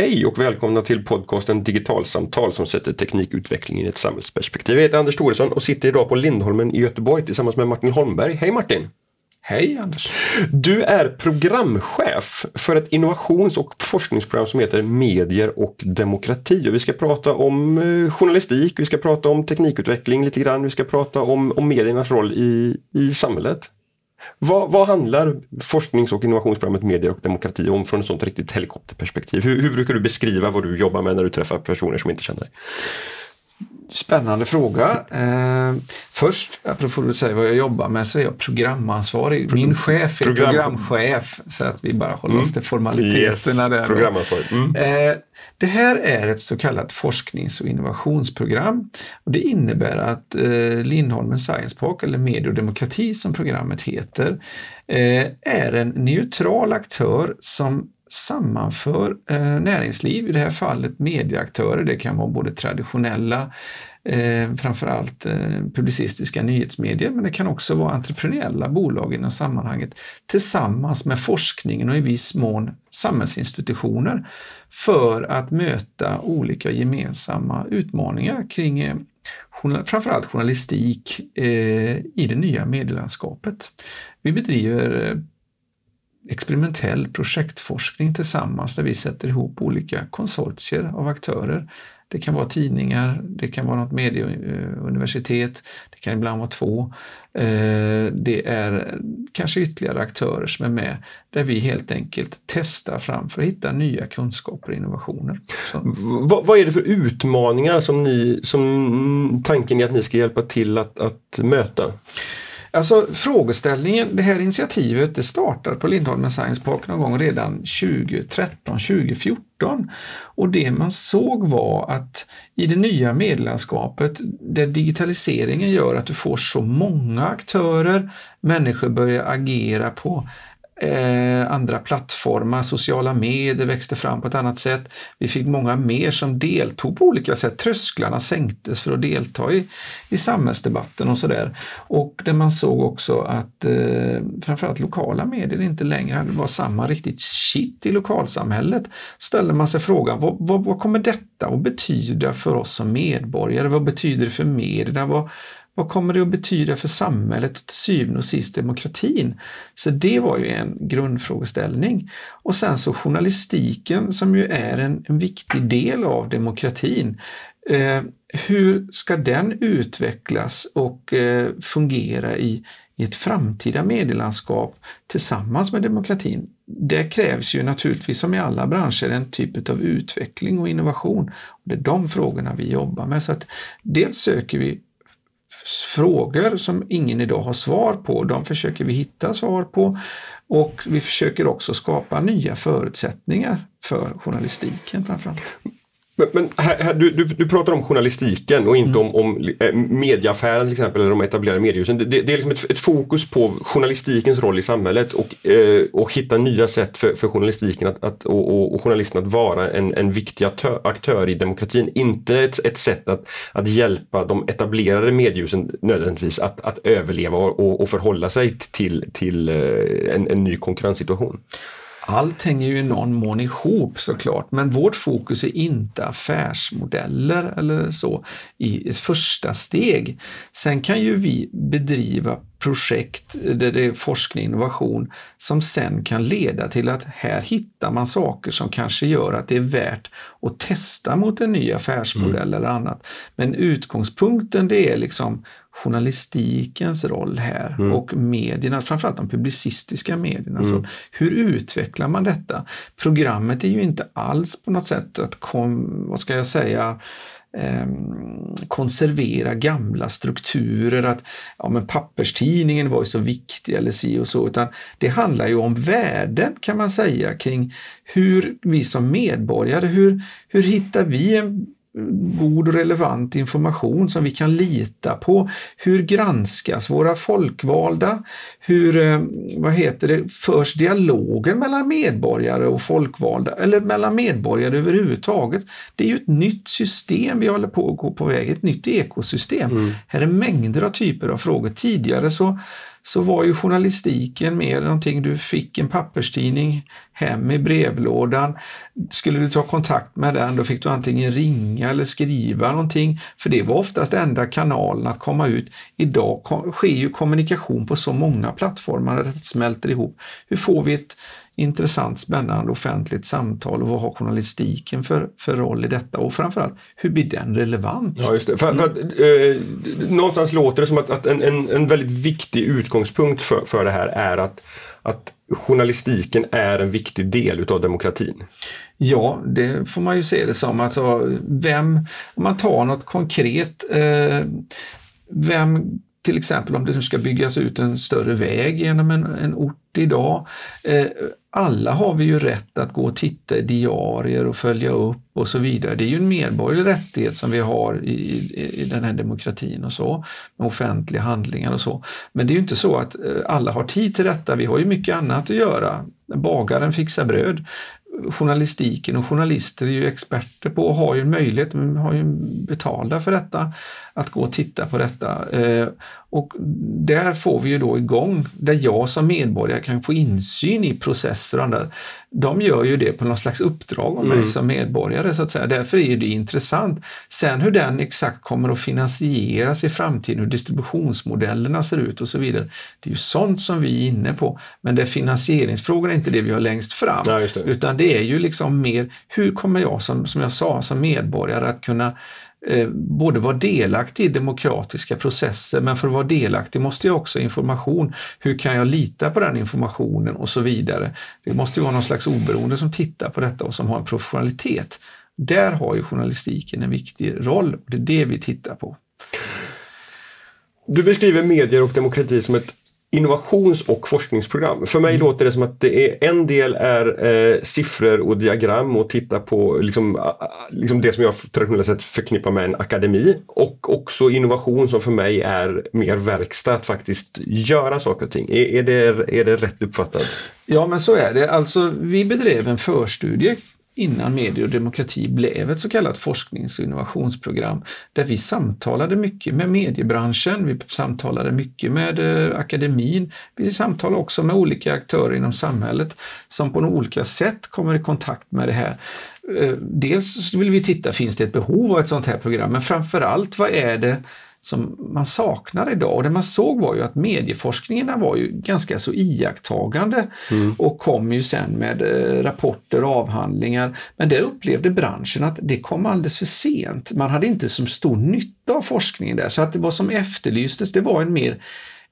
Hej och välkomna till podcasten Digitalsamtal som sätter teknikutvecklingen i ett samhällsperspektiv. Jag heter Anders Thoresson och sitter idag på Lindholmen i Göteborg tillsammans med Martin Holmberg. Hej Martin! Hej Anders! Du är programchef för ett innovations och forskningsprogram som heter Medier och demokrati. Och vi ska prata om eh, journalistik, vi ska prata om teknikutveckling lite grann, vi ska prata om, om mediernas roll i, i samhället. Vad, vad, handlar forsknings och innovationsprogrammet Medier och demokrati om från ett sånt riktigt helikopterperspektiv? Hur, hur brukar du beskriva vad du jobbar med när du träffar personer som inte känner dig? Spännande fråga. Eh, först, apropå att säga vad jag jobbar med, så är jag programansvarig. Min chef är Program. programchef, så att vi bara håller mm. oss till formaliteterna yes. där. Programansvarig. Mm. Eh, det här är ett så kallat forsknings och innovationsprogram. Och det innebär att eh, Lindholmen Science Park, eller Medie och demokrati som programmet heter, eh, är en neutral aktör som sammanför eh, näringsliv, i det här fallet medieaktörer, det kan vara både traditionella, eh, framförallt eh, publicistiska nyhetsmedier, men det kan också vara entreprenöriella bolag inom sammanhanget, tillsammans med forskningen och i viss mån samhällsinstitutioner för att möta olika gemensamma utmaningar kring eh, framförallt journalistik eh, i det nya medielandskapet. Vi bedriver eh, experimentell projektforskning tillsammans där vi sätter ihop olika konsortier av aktörer. Det kan vara tidningar, det kan vara något medieuniversitet, det kan ibland vara två. Eh, det är kanske ytterligare aktörer som är med där vi helt enkelt testar fram för att hitta nya kunskaper och innovationer. Vad, vad, är det för utmaningar som, ni, som tanken är att ni ska hjälpa till att, att möta? Alltså frågeställningen, det här initiativet det startade på Lindholmen Science Park någon gång redan 2013, 2014. Och det man såg var att i det nya medlemskapet där digitaliseringen gör att du får så många aktörer, människor börjar agera på Eh, andra plattformar, sociala medier växte fram på ett annat sätt. Vi fick många mer som deltog på olika sätt. Trösklarna sänktes för att delta i, i samhällsdebatten och sådär. Och där man såg också att eh, framförallt lokala medier inte längre var samma riktigt shit i lokalsamhället. Ställde man sig frågan, vad, vad, vad kommer detta att betyda för oss som medborgare? Vad betyder det för medierna? Vad, vad kommer det att betyda för samhället och till syvende och sist demokratin? Så det var ju en grundfrågeställning. Och sen så journalistiken som ju är en, en viktig del av demokratin. Eh, hur ska den utvecklas och eh, fungera i, i ett framtida medielandskap tillsammans med demokratin? Det krävs ju naturligtvis som i alla branscher en typ av utveckling och innovation. Det är de frågorna vi jobbar med. Så att dels söker vi frågor som ingen idag har svar på. De försöker vi hitta svar på och vi försöker också skapa nya förutsättningar för journalistiken framförallt. Men, men här, här, du, du, du, pratar om journalistiken och inte mm. om, om eh, medieaffären till exempel, eller de etablerade mediehusen. Det, det är liksom ett, ett, fokus på journalistikens roll i samhället och, eh, och hitta nya sätt för, för journalistiken att, att, och, och, journalisten att vara en, en viktig aktör, aktör i demokratin. Inte ett, ett sätt att, att hjälpa de etablerade mediehusen nödvändigtvis att, att överleva och, och förhålla sig till, till eh, en, en ny konkurrenssituation allt hänger ju i någon mån ihop såklart, men vårt fokus är inte affärsmodeller eller så i ett första steg. Sen kan ju vi bedriva projekt där det är forskning och innovation som sen kan leda till att här hittar man saker som kanske gör att det är värt att testa mot en ny affärsmodell mm. eller annat. Men utgångspunkten det är liksom journalistikens roll här mm. och medierna, framförallt de publicistiska medierna. Mm. Så hur utvecklar man detta? Programmet är ju inte alls på något sätt att, kom, vad ska jag säga, eh, konservera gamla strukturer, att ja, men papperstidningen var ju så viktig eller si och så, utan det handlar ju om värden kan man säga kring hur vi som medborgare, hur, hur hittar vi en god och relevant information som vi kan lita på. Hur granskas våra folkvalda? Hur eh, vad heter det, förs dialogen mellan medborgare och folkvalda eller mellan medborgare överhuvudtaget? Det är ju ett nytt system vi håller på att gå på väg, ett nytt ekosystem. Mm. Här är mängder av typer av frågor. Tidigare så så var ju journalistiken mer någonting du fick en papperstidning hem i brevlådan. Skulle du ta kontakt med den då fick du antingen ringa eller skriva någonting för det var oftast enda kanalen att komma ut. Idag sker ju kommunikation på så många plattformar att det smälter ihop. Hur får vi ett intressant, spännande offentligt samtal och vad har journalistiken för, för roll i detta och framförallt hur blir den relevant? Ja, just det. För, för att, eh, någonstans låter det som att, att en, en, en, väldigt viktig utgångspunkt för, för det här är att, att journalistiken är en viktig del utav demokratin. Ja, det får man ju se det som. Alltså, vem, om man tar något konkret, eh, vem till exempel om det nu ska byggas ut en större väg genom en, en ort idag. Eh, alla har vi ju rätt att gå och titta i diarier och följa upp och så vidare. Det är ju en medborgerlig rättighet som vi har i, i, i den här demokratin och så, med offentliga handlingar och så. Men det är ju inte så att eh, alla har tid till detta. Vi har ju mycket annat att göra. Bagaren fixar bröd journalistiken och journalister är ju experter på och har ju möjlighet, har ju betalda för detta, att gå och titta på detta. Eh, och där får vi ju då igång, där jag som medborgare kan få insyn i processer och andra. De gör ju det på någon slags uppdrag av mig mm. som medborgare så att säga. Därför är det intressant. Sen hur den exakt kommer att finansieras i framtiden, hur distributionsmodellerna ser ut och så vidare. Det är ju sånt som vi är inne på. Men det finansieringsfrågan är inte det vi har längst fram. Ja, utan det är ju liksom mer, hur kommer jag som, som jag sa, som medborgare att kunna Eh, både vara delaktig i demokratiska processer men för att vara delaktig måste jag också ha information. Hur kan jag lita på den informationen och så vidare. Det måste ju vara någon slags oberoende som tittar på detta och som har en professionalitet. Där har ju journalistiken en viktig roll och det är det vi tittar på. Du beskriver medier och demokrati som ett innovations och forskningsprogram. För mig mm. låter det som att det är, en del är eh, siffror och diagram och titta på liksom, liksom det som jag traditionellt sett förknippar med en akademi och också innovation som för mig är mer verkstad, att faktiskt göra saker och ting. Är, är, det, är det rätt uppfattat? Ja men så är det. Alltså vi bedrev en förstudie innan medier och demokrati blev ett så kallat forsknings och innovationsprogram där vi samtalade mycket med mediebranschen, vi samtalade mycket med eh, akademin, vi samtalade också med olika aktörer inom samhället som på olika sätt kommer i kontakt med det här. Eh, dels vill vi titta, finns det ett behov av ett sånt här program? Men framförallt, vad är det som man saknar idag. Och det man såg var ju att medieforskningarna var ju ganska så iakttagande mm. och kom ju sen med eh, rapporter och avhandlingar. Men där upplevde branschen att det kom alldeles för sent. Man hade inte så stor nytta av forskningen där. Så att vad som efterlystes det var en mer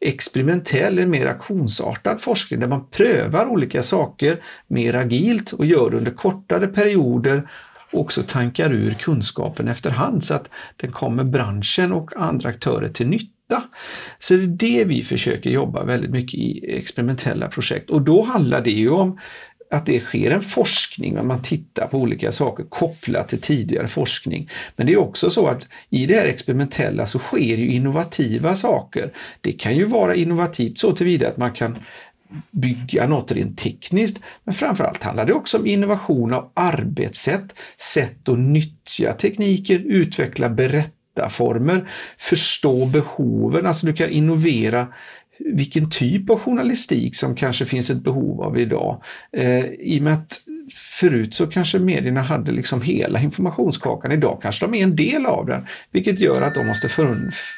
experimentell, en mer aktionsartad forskning där man prövar olika saker mer agilt och gör det under kortare perioder också tankar ur kunskapen efterhand så att den kommer branschen och andra aktörer till nytta. Så det är det vi försöker jobba väldigt mycket i experimentella projekt och då handlar det ju om att det sker en forskning, när man tittar på olika saker kopplat till tidigare forskning. Men det är också så att i det här experimentella så sker ju innovativa saker. Det kan ju vara innovativt så tillvida att man kan bygga något rent tekniskt. Men framförallt handlar det också om innovation av arbetssätt, sätt att nyttja tekniker, utveckla berättarformer, förstå behoven. Alltså du kan innovera vilken typ av journalistik som kanske finns ett behov av idag. Eh, I och med att Förut så kanske medierna hade liksom hela informationskakan. Idag kanske de är en del av den, vilket gör att de måste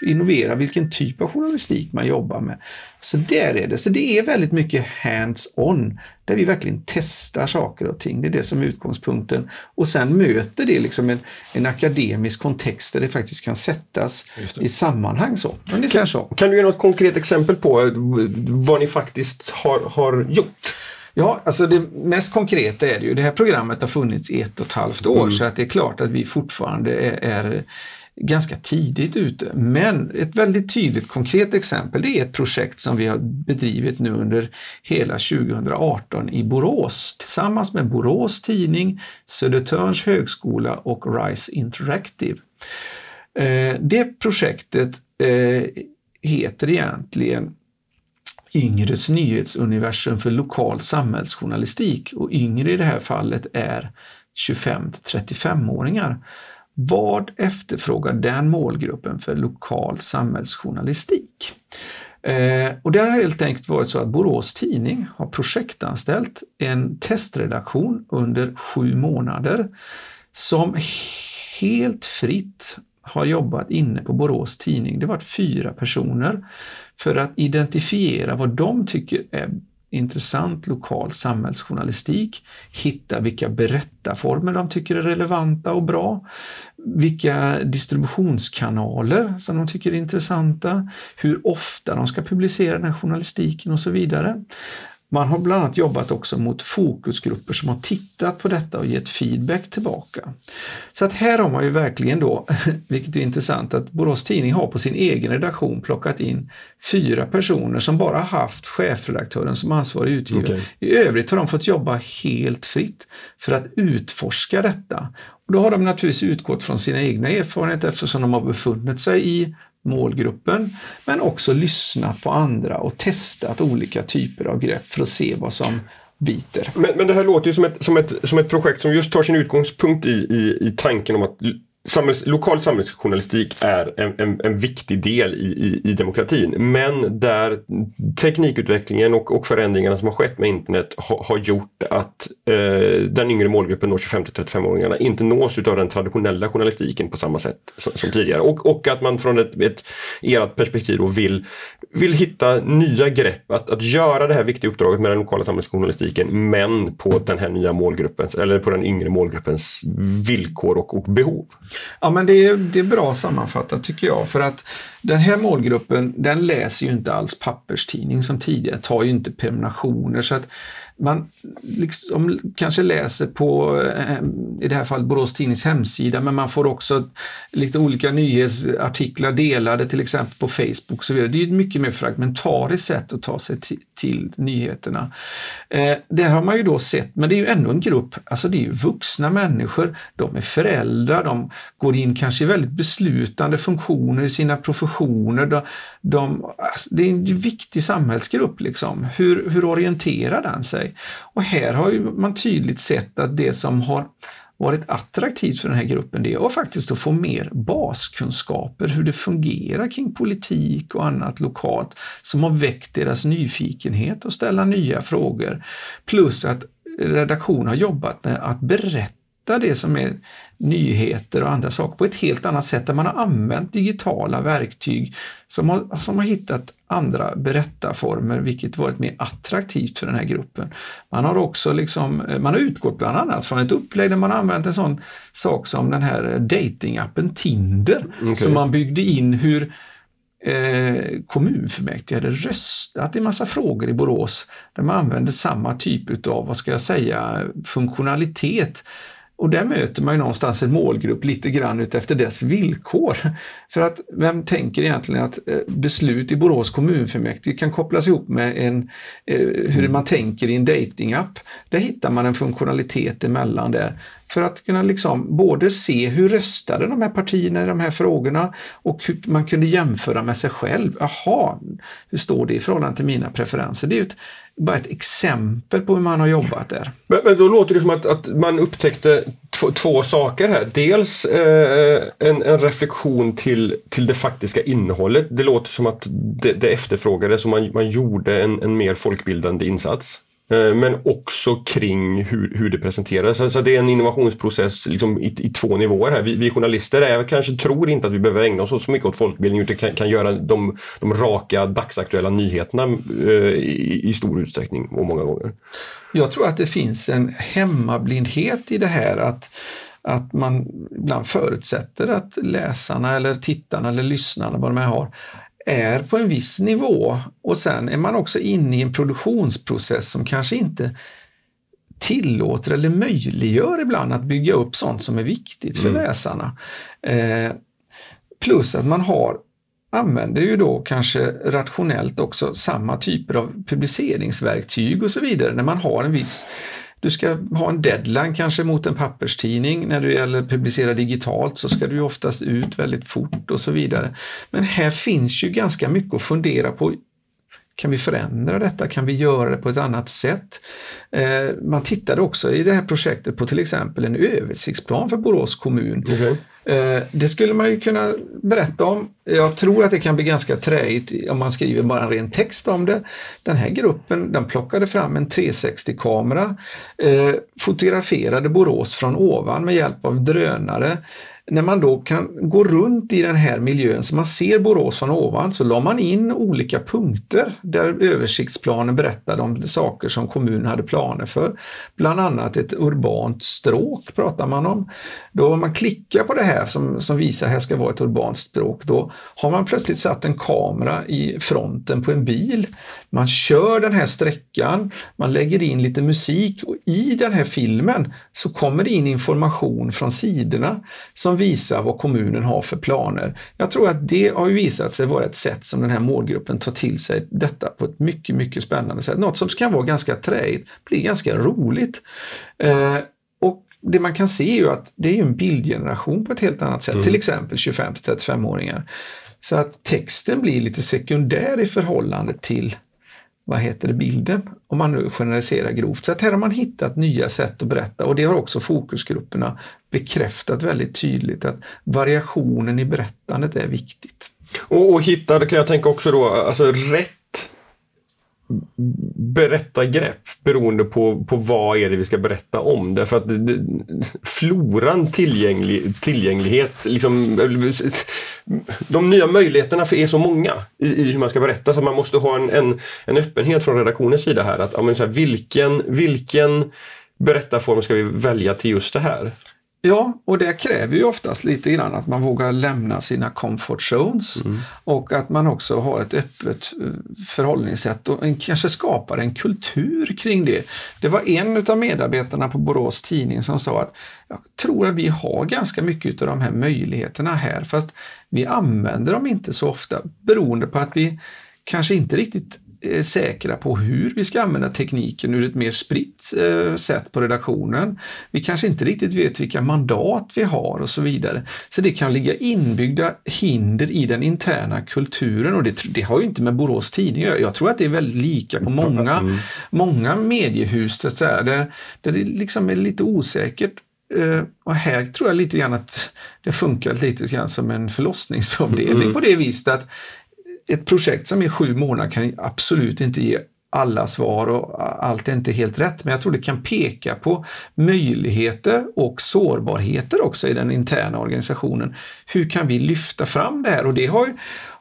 innovera vilken typ av journalistik man jobbar med. Så där är det. Så det är väldigt mycket hands-on, där vi verkligen testar saker och ting. Det är det som är utgångspunkten. Och sen möter det liksom en, en akademisk kontext där det faktiskt kan sättas i sammanhang. Så. Ungefär kan, så. Kan du ge något konkret exempel på vad ni faktiskt har, har gjort? Ja, alltså det mest konkreta är det ju, det här programmet har funnits i ett och ett halvt år mm. så att det är klart att vi fortfarande är, är ganska tidigt ute. Men ett väldigt tydligt konkret exempel det är ett projekt som vi har bedrivit nu under hela 2018 i Borås tillsammans med Borås Tidning, Södertörns högskola och RISE Interactive. Eh, det projektet eh, heter egentligen Yngres nyhetsuniversum för lokal samhällsjournalistik och yngre i det här fallet är 25 35-åringar. Vad efterfrågar den målgruppen för lokal samhällsjournalistik? Eh, och det har helt enkelt varit så att Borås Tidning har projektanställt en testredaktion under sju månader som helt fritt har jobbat inne på Borås Tidning. Det har varit fyra personer för att identifiera vad de tycker är intressant lokal samhällsjournalistik, hitta vilka berättarformer de tycker är relevanta och bra, vilka distributionskanaler som de tycker är intressanta, hur ofta de ska publicera den här journalistiken och så vidare. Man har bland annat jobbat också mot fokusgrupper som har tittat på detta och gett feedback tillbaka. Så att här har man ju verkligen då, vilket är intressant, att Borås Tidning har på sin egen redaktion plockat in fyra personer som bara haft chefredaktören som ansvarig utgivare. Okay. I övrigt har de fått jobba helt fritt för att utforska detta. Och då har de naturligtvis utgått från sina egna erfarenheter eftersom de har befunnit sig i målgruppen, men också lyssnat på andra och testat olika typer av grepp för att se vad som biter. Men, men det här låter ju som ett, som, ett, som ett projekt som just tar sin utgångspunkt i, i, i tanken om att samhälls, lokal samhällsjournalistik är en, en, en viktig del i, i, i, demokratin. Men där teknikutvecklingen och, och förändringarna som har skett med internet ha, har gjort att eh, den yngre målgruppen, 25-35-åringarna, inte nås av den traditionella journalistiken på samma sätt som, som tidigare. Och, och att man från ett, ett ert perspektiv då vill, vill hitta nya grepp, att, att göra det här viktiga uppdraget med den lokala samhällsjournalistiken men på den här nya målgruppens, eller på den yngre målgruppens villkor och, och behov. Ja, men det är, det är bra sammanfattat tycker jag. För att den här målgruppen, den läser ju inte alls papperstidning som tidigare, tar ju inte prenumerationer. Så att man liksom kanske läser på, eh, i det här fallet Borås Tidnings hemsida, men man får också lite olika nyhetsartiklar delade till exempel på Facebook och så vidare. Det är ett mycket mer fragmentariskt sätt att ta sig till, till nyheterna. Eh, det har man ju då sett, men det är ju ändå en grupp, alltså det är ju vuxna människor, de är föräldrar, de går in kanske i väldigt beslutande funktioner i sina professioner. De, de, alltså det är en viktig samhällsgrupp liksom. Hur, hur orienterar den sig? Och här har ju man tydligt sett att det som har varit attraktivt för den här gruppen det är faktiskt att få mer baskunskaper, hur det fungerar kring politik och annat lokalt som har väckt deras nyfikenhet och ställa nya frågor. Plus att redaktionen har jobbat med att berätta det som är nyheter och andra saker på ett helt annat sätt där man har använt digitala verktyg som har, som har hittat andra berättarformer vilket varit mer attraktivt för den här gruppen. Man har också liksom, man har utgått bland annat från ett upplägg där man använt en sån sak som den här datingappen Tinder okay. som man byggde in hur eh, kommunfullmäktige hade röstat i massa frågor i Borås där man använde samma typ av, vad ska jag säga, funktionalitet och där möter man ju någonstans en målgrupp lite grann utefter dess villkor. För att vem tänker egentligen att eh, beslut i Borås kommunfullmäktige kan kopplas ihop med en, eh, hur mm. man tänker i en datingapp. Där hittar man en funktionalitet emellan där för att kunna liksom både se hur röstade de här partierna i de här frågorna och hur man kunde jämföra med sig själv. Jaha, hur står det i förhållande till mina preferenser? Det är ett, bara ett exempel på hur man har jobbat där. Men, men då låter det som att, att man upptäckte två saker här. Dels eh, en, en, reflektion till, till det faktiska innehållet. Det låter som att det, det efterfrågades och man, man gjorde en, en mer folkbildande insats. Eh, men också kring hur, hur det presenteras. Så, så det är en innovationsprocess liksom i, i två nivåer här. Vi, vi, journalister är, kanske tror inte att vi behöver ägna oss så mycket åt folkbildning utan kan, kan göra de, de raka dagsaktuella nyheterna eh, i, i, stor utsträckning och många gånger. Jag tror att det finns en hemmablindhet i det här att att man ibland förutsätter att läsarna eller tittarna eller lyssnarna, vad de här har, är på en viss nivå och sen är man också inne i en produktionsprocess som kanske inte tillåter eller möjliggör ibland att bygga upp sånt som är viktigt för mm. läsarna. Eh, plus att man har använder ju då kanske rationellt också samma typer av publiceringsverktyg och så vidare när man har en viss du ska ha en deadline kanske mot en papperstidning. När det gäller publicera digitalt så ska du oftast ut väldigt fort och så vidare. Men här finns ju ganska mycket att fundera på kan vi förändra detta? Kan vi göra det på ett annat sätt? Eh, man tittade också i det här projektet på till exempel en översiktsplan för Borås kommun. Okay. Eh, det skulle man ju kunna berätta om. Jag tror att det kan bli ganska träigt om man skriver bara en ren text om det. Den här gruppen den plockade fram en 360-kamera, eh, fotograferade Borås från ovan med hjälp av drönare när man då kan gå runt i den här miljön så man ser Borås från ovan så la man in olika punkter där översiktsplanen berättade om saker som kommunen hade planer för. Bland annat ett urbant stråk pratar man om. Då man klickar på det här som, som visar att här ska vara ett urbant stråk, då har man plötsligt satt en kamera i fronten på en bil. Man kör den här sträckan, man lägger in lite musik och i den här filmen så kommer det in information från sidorna som visar vad kommunen har för planer. Jag tror att det har visat sig vara ett sätt som den här målgruppen tar till sig detta på ett mycket, mycket spännande sätt. Något som kan vara ganska träigt, blir ganska roligt. Eh, och det man kan se är ju att det är en bildgeneration på ett helt annat sätt, mm. till exempel 25 35-åringar. Så att texten blir lite sekundär i förhållande till vad heter det, bilden, om man nu generaliserar grovt. Så att här har man hittat nya sätt att berätta och det har också fokusgrupperna bekräftat väldigt tydligt att variationen i berättandet är viktigt. Och, och hitta, kan jag tänka också då, alltså rätt berättargrepp beroende på, på vad är det vi ska berätta om. Därför att floran tillgänglig, tillgänglighet, liksom, de nya möjligheterna är så många i, i, hur man ska berätta så man måste ha en, en, en öppenhet från redaktionens sida här. Att, så här, vilken, vilken berättarform ska vi välja till just det här? Ja, och det kräver ju oftast lite grann att man vågar lämna sina comfort zones mm. och att man också har ett öppet eh, förhållningssätt och kanske skapar en kultur kring det. Det var en av medarbetarna på Borås Tidning som sa att jag tror att vi har ganska mycket av de här möjligheterna här fast vi använder dem inte så ofta beroende på att vi kanske inte riktigt säkra på hur vi ska använda tekniken ur ett mer spritt eh, sätt på redaktionen. Vi kanske inte riktigt vet vilka mandat vi har och så vidare. Så det kan ligga inbyggda hinder i den interna kulturen och det, det har ju inte med Borås Tidning att Jag tror att det är väldigt lika på många, mm. många mediehus där, där det liksom är lite osäkert Uh, och här tror jag lite grann att det funkar lite grann som en förlossningsavdelning mm. på det viset att ett projekt som är sju månader kan absolut inte ge alla svar och allt är inte helt rätt. Men jag tror det kan peka på möjligheter och sårbarheter också i den interna organisationen. Hur kan vi lyfta fram det här? Och det har ju,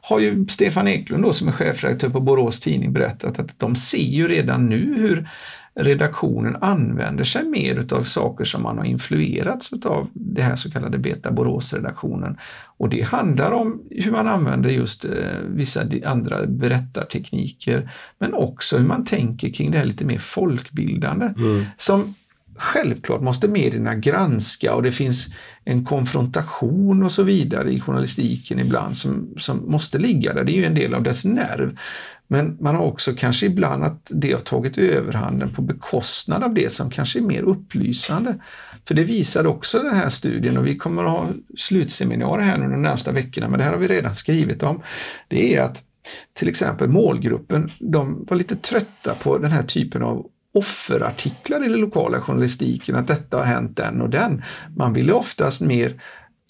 har ju Stefan Eklund då, som är chefredaktör på Borås Tidning berättat att de ser ju redan nu hur redaktionen använder sig mer utav saker som man har influerats av det här så kallade Beta Borås-redaktionen. Och det handlar om hur man använder just eh, vissa andra berättartekniker, men också hur man tänker kring det här lite mer folkbildande. Mm. Som självklart måste medierna granska och det finns en konfrontation och så vidare i journalistiken ibland som, som måste ligga där. Det är ju en del av dess nerv. Men man har också kanske ibland att det har tagit överhanden på bekostnad av det som kanske är mer upplysande. För det visar också den här studien och vi kommer att ha slutseminarier här nu de närmsta veckorna, men det här har vi redan skrivit om. Det är att till exempel målgruppen, de var lite trötta på den här typen av offerartiklar i den lokala journalistiken, att detta har hänt den och den. Man ville oftast mer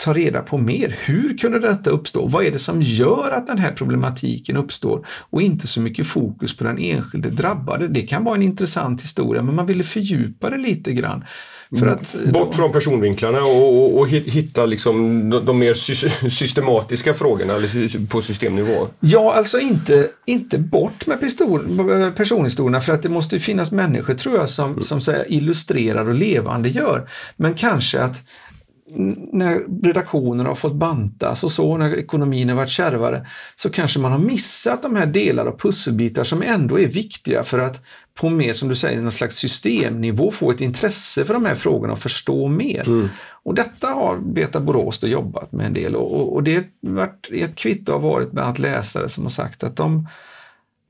ta reda på mer. Hur kunde detta uppstå? Vad är det som gör att den här problematiken uppstår? Och inte så mycket fokus på den enskilde drabbade. Det kan vara en intressant historia, men man ville fördjupa det lite grann. För att, Bort från personvinklarna och, och, och hitta liksom de, de, mer systematiska frågorna på systemnivå? Ja, alltså inte, inte bort med pistol, personhistorierna för att det måste finnas människor tror jag som, mm. som säger, illustrerar och levande gör. Men kanske att när redaktionen har fått bantas och så, när ekonomin har varit kärvare, så kanske man har missat de här delar och pusselbitar som ändå är viktiga för att på mer, som du säger, någon slags systemnivå få ett intresse för de här frågorna och förstå mer. Mm. Och detta har Beta Borås då jobbat med en del och, och det har varit ett kvitto har varit bland annat läsare som har sagt att de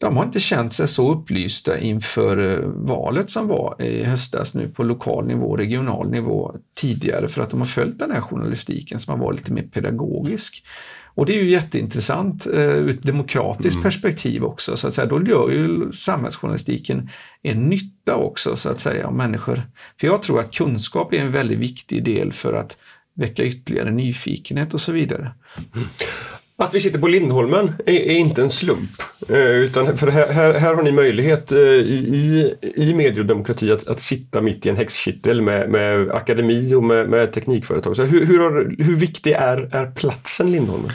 de har inte känt sig så upplysta inför eh, valet som var i höstas nu på lokal nivå, regional nivå tidigare för att de har följt den här journalistiken som har varit lite mer pedagogisk. Och det är ju jätteintressant eh, ur ett demokratiskt Mm. perspektiv också. Så att säga. Då gör ju samhällsjournalistiken en nytta också så att säga om människor. För jag tror att kunskap är en väldigt viktig del för att väcka ytterligare nyfikenhet och så vidare. Att vi sitter på Lindholmen är, är inte en slump. Eh, utan för här, här, här har ni möjlighet eh, i, i, i mediedemokrati att, att sitta mitt i en häxkittel med, med akademi och med, med teknikföretag. Så hur, hur, har, hur viktig är, är platsen Lindholmen?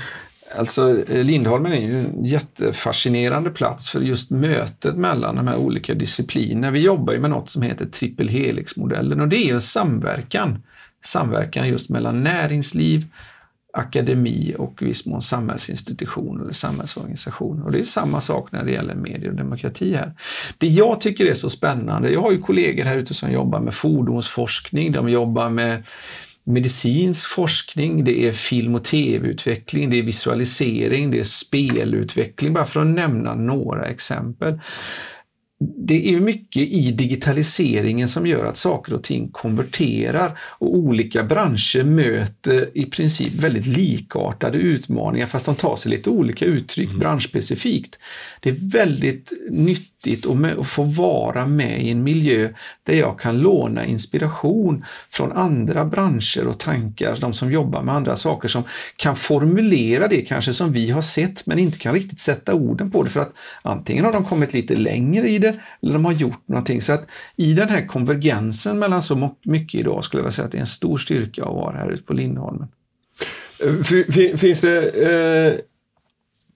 Alltså eh, Lindholmen är ju en jättefascinerande plats för just mötet mellan de här olika disciplinerna. Vi jobbar ju med något som heter triple helix-modellen och det är ju en samverkan. Samverkan just mellan näringsliv, akademi och i viss mån samhällsinstitutioner eller samhällsorganisationer. Och det är samma sak när det gäller medier och demokrati här. Det jag tycker är så spännande, jag har ju kollegor här ute som jobbar med fordonsforskning, de jobbar med medicinsk forskning, det är film och tv-utveckling, det är visualisering, det är spelutveckling, bara för att nämna några exempel. Det är mycket i digitaliseringen som gör att saker och ting konverterar och olika branscher möter i princip väldigt likartade utmaningar fast de tar sig lite olika uttryck branschspecifikt. Det är väldigt nyttigt att få vara med i en miljö där jag kan låna inspiration från andra branscher och tankar, de som jobbar med andra saker som kan formulera det kanske som vi har sett men inte kan riktigt sätta orden på det för att antingen har de kommit lite längre i det eller de har gjort någonting. Så att i den här konvergensen mellan så mycket idag skulle jag vilja säga att det är en stor styrka att vara här ute på Lindholmen. Eh, finns det eh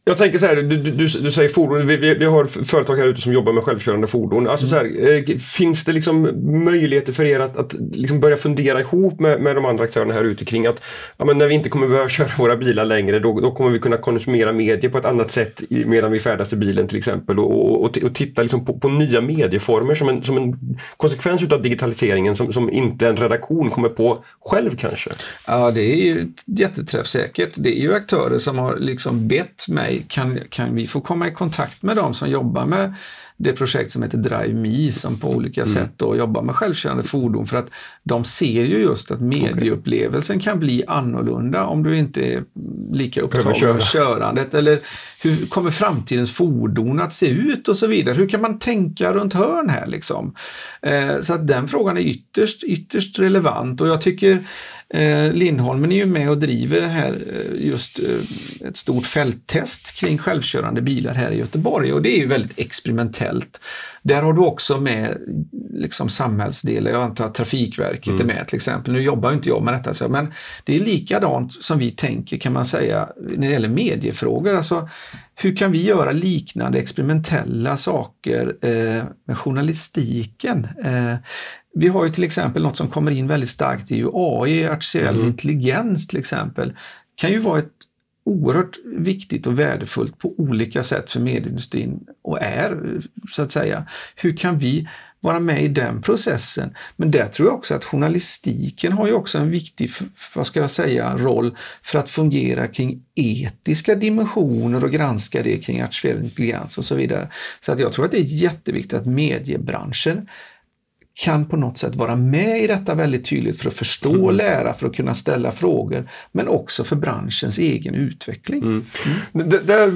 jag tänker så här, du, du, du säger fordon, vi, vi, vi, har företag här ute som jobbar med självkörande fordon. Alltså så här, eh, finns det liksom möjligheter för er att, att liksom börja fundera ihop med, med de andra aktörerna här ute kring att ja, men när vi inte kommer behöva köra våra bilar längre då, då kommer vi kunna konsumera medier på ett annat sätt i, medan vi färdas i bilen till exempel och, och, och titta liksom på, på, nya medieformer som en, som en konsekvens av digitaliseringen som, som inte en redaktion kommer på själv kanske? Ja, det är ju jätteträffsäkert. Det är ju aktörer som har liksom bett mig kan, kan vi få komma i kontakt med dem som jobbar med det projekt som heter Drive Me som på olika mm. sätt då jobbar med självkörande fordon för att de ser ju just att medieupplevelsen okay. kan bli annorlunda om du inte är lika upptagen med körandet eller hur kommer framtidens fordon att se ut och så vidare. Hur kan man tänka runt hörn här liksom? Eh, så att den frågan är ytterst, ytterst relevant och jag tycker Lindholmen är ju med och driver det här, eh, just eh, ett stort fälttest kring självkörande bilar här i Göteborg och det är ju väldigt experimentellt. Där har du också med liksom samhällsdelar, jag antar att Trafikverket mm. är med till exempel. Nu jobbar inte jag med detta, men det är likadant som vi tänker kan man säga när det gäller mediefrågor. Alltså, hur kan vi göra liknande experimentella saker eh, med journalistiken? Eh, vi har ju till exempel något som kommer in väldigt starkt i AI, artificiell mm. intelligens till exempel. kan ju vara ett oerhört viktigt och värdefullt på olika sätt för medieindustrin och är så att säga. Hur kan vi vara med i den processen? Men där tror jag också att journalistiken har ju också en viktig, vad ska jag säga, roll för att fungera kring etiska dimensioner och granska det kring artificiell intelligens och så vidare. Så att jag tror att det är jätteviktigt att mediebranschen kan på något sätt vara med i detta väldigt tydligt för att förstå och mm. lära, för att kunna ställa frågor, men också för branschens egen utveckling. Mm. Mm. Där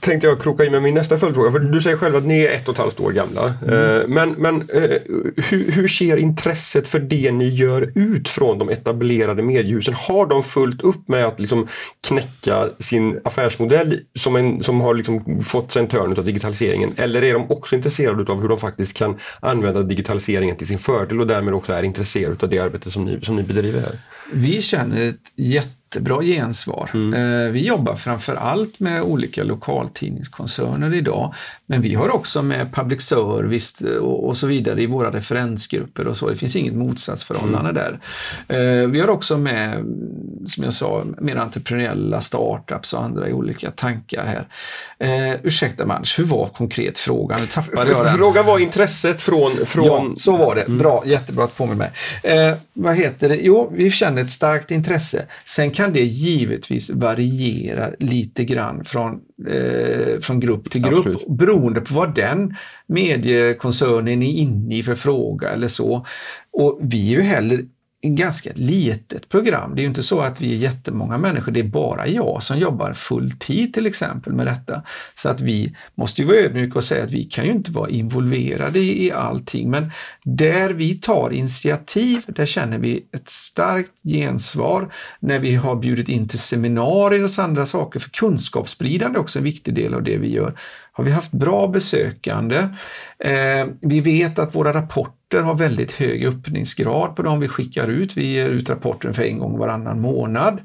tänkte jag kroka in med min nästa följdfråga, för du säger själv att ni är ett och ett halvt år gamla. Mm. Eh, men, men eh, hur, hur ser intresset för det ni gör ut från de etablerade mediehusen? Har de fullt upp med att liksom knäcka sin affärsmodell som, en, som har liksom fått sig en törn av digitaliseringen? Eller är de också intresserade av hur de faktiskt kan använda digitalisering regeringen till sin fördel och därmed också är intresserad av det arbete som ni, som ni bedriver här? Vi känner ett jättebra gensvar. Mm. Eh, vi jobbar framför allt med olika lokaltidningskoncerner idag, men vi har också med public service och så vidare i våra referensgrupper och så. Det finns inget motsatsförhållande mm. där. Eh, vi har också med, som jag sa, mer entreprenöriella startups och andra olika tankar här. Eh, ursäkta Mans, hur var konkret frågan? Nu tappade jag den. Frågan var intresset från... från... Ja, så var det. Bra, jättebra att påminna mig. Eh, vad heter det? Jo, vi känner ett starkt intresse. Sen kan det givetvis variera lite grann från, eh, från grupp till grupp Absolut. beroende på vad den mediekoncernen är inne i för fråga eller så. Och vi är ju heller ganska litet program. Det är ju inte så att vi är jättemånga människor, det är bara jag som jobbar full tid till exempel med detta. Så att vi måste ju vara ödmjuka och säga att vi kan ju inte vara involverade i, i allting, men där vi tar initiativ, där känner vi ett starkt gensvar. När vi har bjudit in till seminarier och andra saker, för kunskapsspridande är också en viktig del av det vi gör. Har vi haft bra besökande? Eh, vi vet att våra rapporter har väldigt hög öppningsgrad på de vi skickar ut. Vi ger ut rapporten för en gång varannan månad.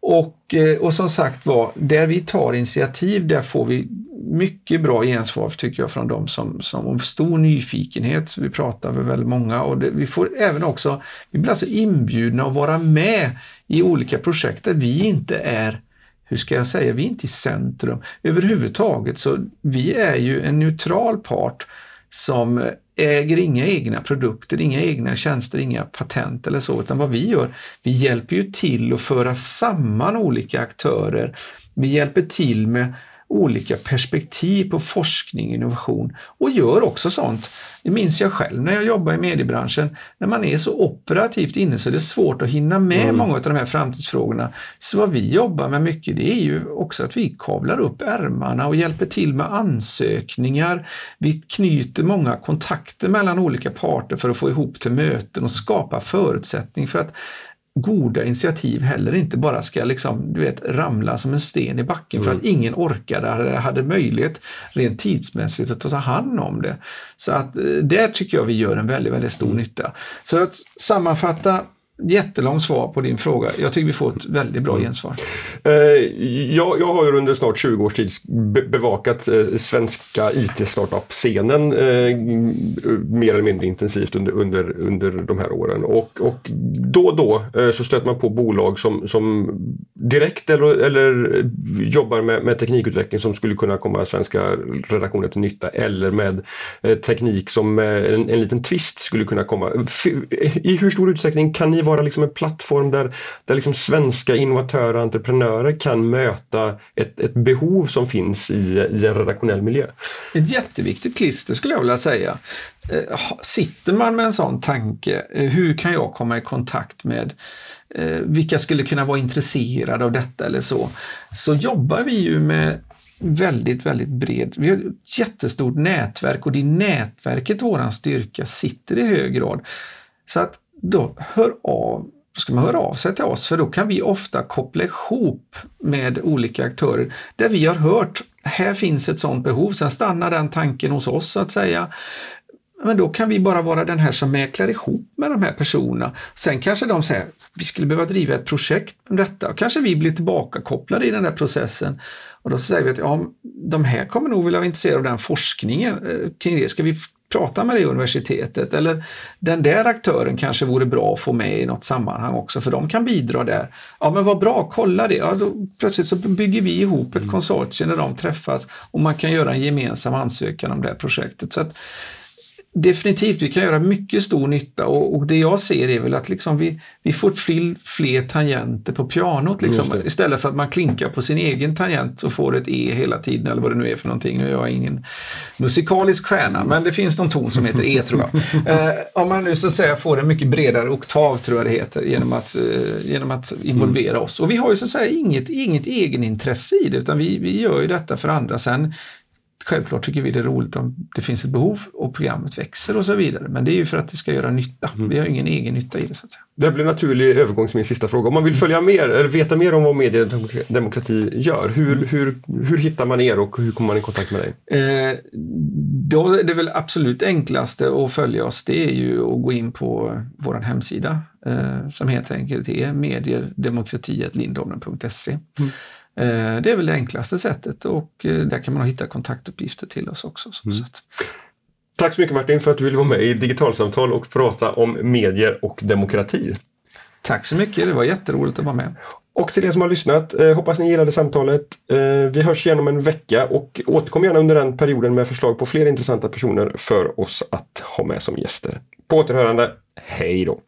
Och, eh, och som sagt var, där vi tar initiativ, där får vi mycket bra gensvar tycker jag från dem som, som har stor nyfikenhet. Vi pratar med väldigt många och det, vi får även också, vi blir alltså inbjudna att vara med i olika projekt där vi inte är hur ska jag säga, vi är inte i centrum överhuvudtaget. Så vi är ju en neutral part som äger inga egna produkter, inga egna tjänster, inga patent eller så, utan vad vi gör, vi hjälper ju till att föra samman olika aktörer. Vi hjälper till med olika perspektiv på forskning och innovation och gör också sånt. Det minns jag själv när jag jobbade i mediebranschen. När man är så operativt inne så är det svårt att hinna med mm. många av de här framtidsfrågorna. Så vad vi jobbar med mycket det är ju också att vi kavlar upp ärmarna och hjälper till med ansökningar. Vi knyter många kontakter mellan olika parter för att få ihop till möten och skapa förutsättning för att goda initiativ heller inte bara ska liksom, du vet, ramla som en sten i backen mm. för att ingen orkade eller hade möjlighet rent tidsmässigt att ta hand om det. Så att eh, där tycker jag vi gör en väldigt, väldigt stor mm. nytta. Så att sammanfatta jättelångt svar på din fråga. Jag tycker vi får ett väldigt bra mm. gensvar. Eh, jag, jag har ju under snart 20 års tid bevakat eh, svenska IT-startup-scenen eh, mer eller mindre intensivt under, under, under de här åren. Och, och då och då så stöter man på bolag som, som direkt eller, eller jobbar med, med teknikutveckling som skulle kunna komma svenska redaktioner till nytta eller med eh, teknik som eh, en, en liten twist skulle kunna komma. I hur stor utsträckning kan ni vara liksom en plattform där, där liksom svenska innovatörer och entreprenörer kan möta ett, ett behov som finns i, i en redaktionell miljö. Ett jätteviktigt klister skulle jag vilja säga. Eh, sitter man med en sån tanke, hur kan jag komma i kontakt med eh, vilka skulle kunna vara intresserade av detta eller så, så jobbar vi ju med väldigt, väldigt bred. Vi har ett jättestort nätverk och det nätverket, våran styrka, sitter i hög grad. Så att då hör av ska man höra av sig till oss för då kan vi ofta koppla ihop med olika aktörer där vi har hört, här finns ett sådant behov, sen stannar den tanken hos oss så att säga. Men då kan vi bara vara den här som mäklar ihop med de här personerna. Sen kanske de säger, vi skulle behöva driva ett projekt om detta och kanske vi blir tillbakakopplade i den där processen. Och då säger vi att ja, de här kommer nog vilja vara intresserade av den forskningen eh, kring det. Ska vi prata med det universitetet eller den där aktören kanske vore bra att få med i något sammanhang också för de kan bidra där. Ja men vad bra, kolla det. Ja, då, plötsligt så bygger vi ihop ett mm. konsortium när de träffas och man kan göra en gemensam ansökan om det här projektet. Så att, Definitivt, vi kan göra mycket stor nytta och, och, det jag ser är väl att liksom vi, vi får fler, fler tangenter på pianot. Liksom. Istället för att man klinkar på sin egen tangent och får ett E hela tiden eller vad det nu är för någonting. Nu är jag ingen musikalisk stjärna men det finns någon ton som heter E tror jag. Eh, om man nu så att säga får en mycket bredare oktav tror jag det heter genom att, eh, genom att involvera mm. oss. Och vi har ju så att säga inget, inget egenintresse i det utan vi, vi gör ju detta för andra. Sen Självklart tycker vi det är roligt om det finns ett behov och programmet växer och så vidare. Men det är ju för att det ska göra nytta. Mm. Vi har ingen egen nytta i det. så att säga. Det blir en naturlig övergång till min sista fråga. Om man vill följa mer eller veta mer om vad mediedemokrati gör, hur, mm. hur, hur hittar man er och hur kommer man i kontakt med dig? Eh, då är det väl absolut enklaste att följa oss, det är ju att gå in på vår hemsida eh, som helt enkelt är medierdemokrati.lindholmen.se. Mm. Eh, det är väl det enklaste sättet och eh, där kan man hitta kontaktuppgifter till oss också. Mm. Tack så mycket Martin för att du ville vara med i Digitalsamtal och prata om medier och demokrati. Tack så mycket, det var jätteroligt att vara med. Och till er som har lyssnat, eh, hoppas ni gillade samtalet. Eh, vi hörs igen om en vecka och återkom gärna under den perioden med förslag på fler intressanta personer för oss att ha med som gäster. På återhörande, hej då!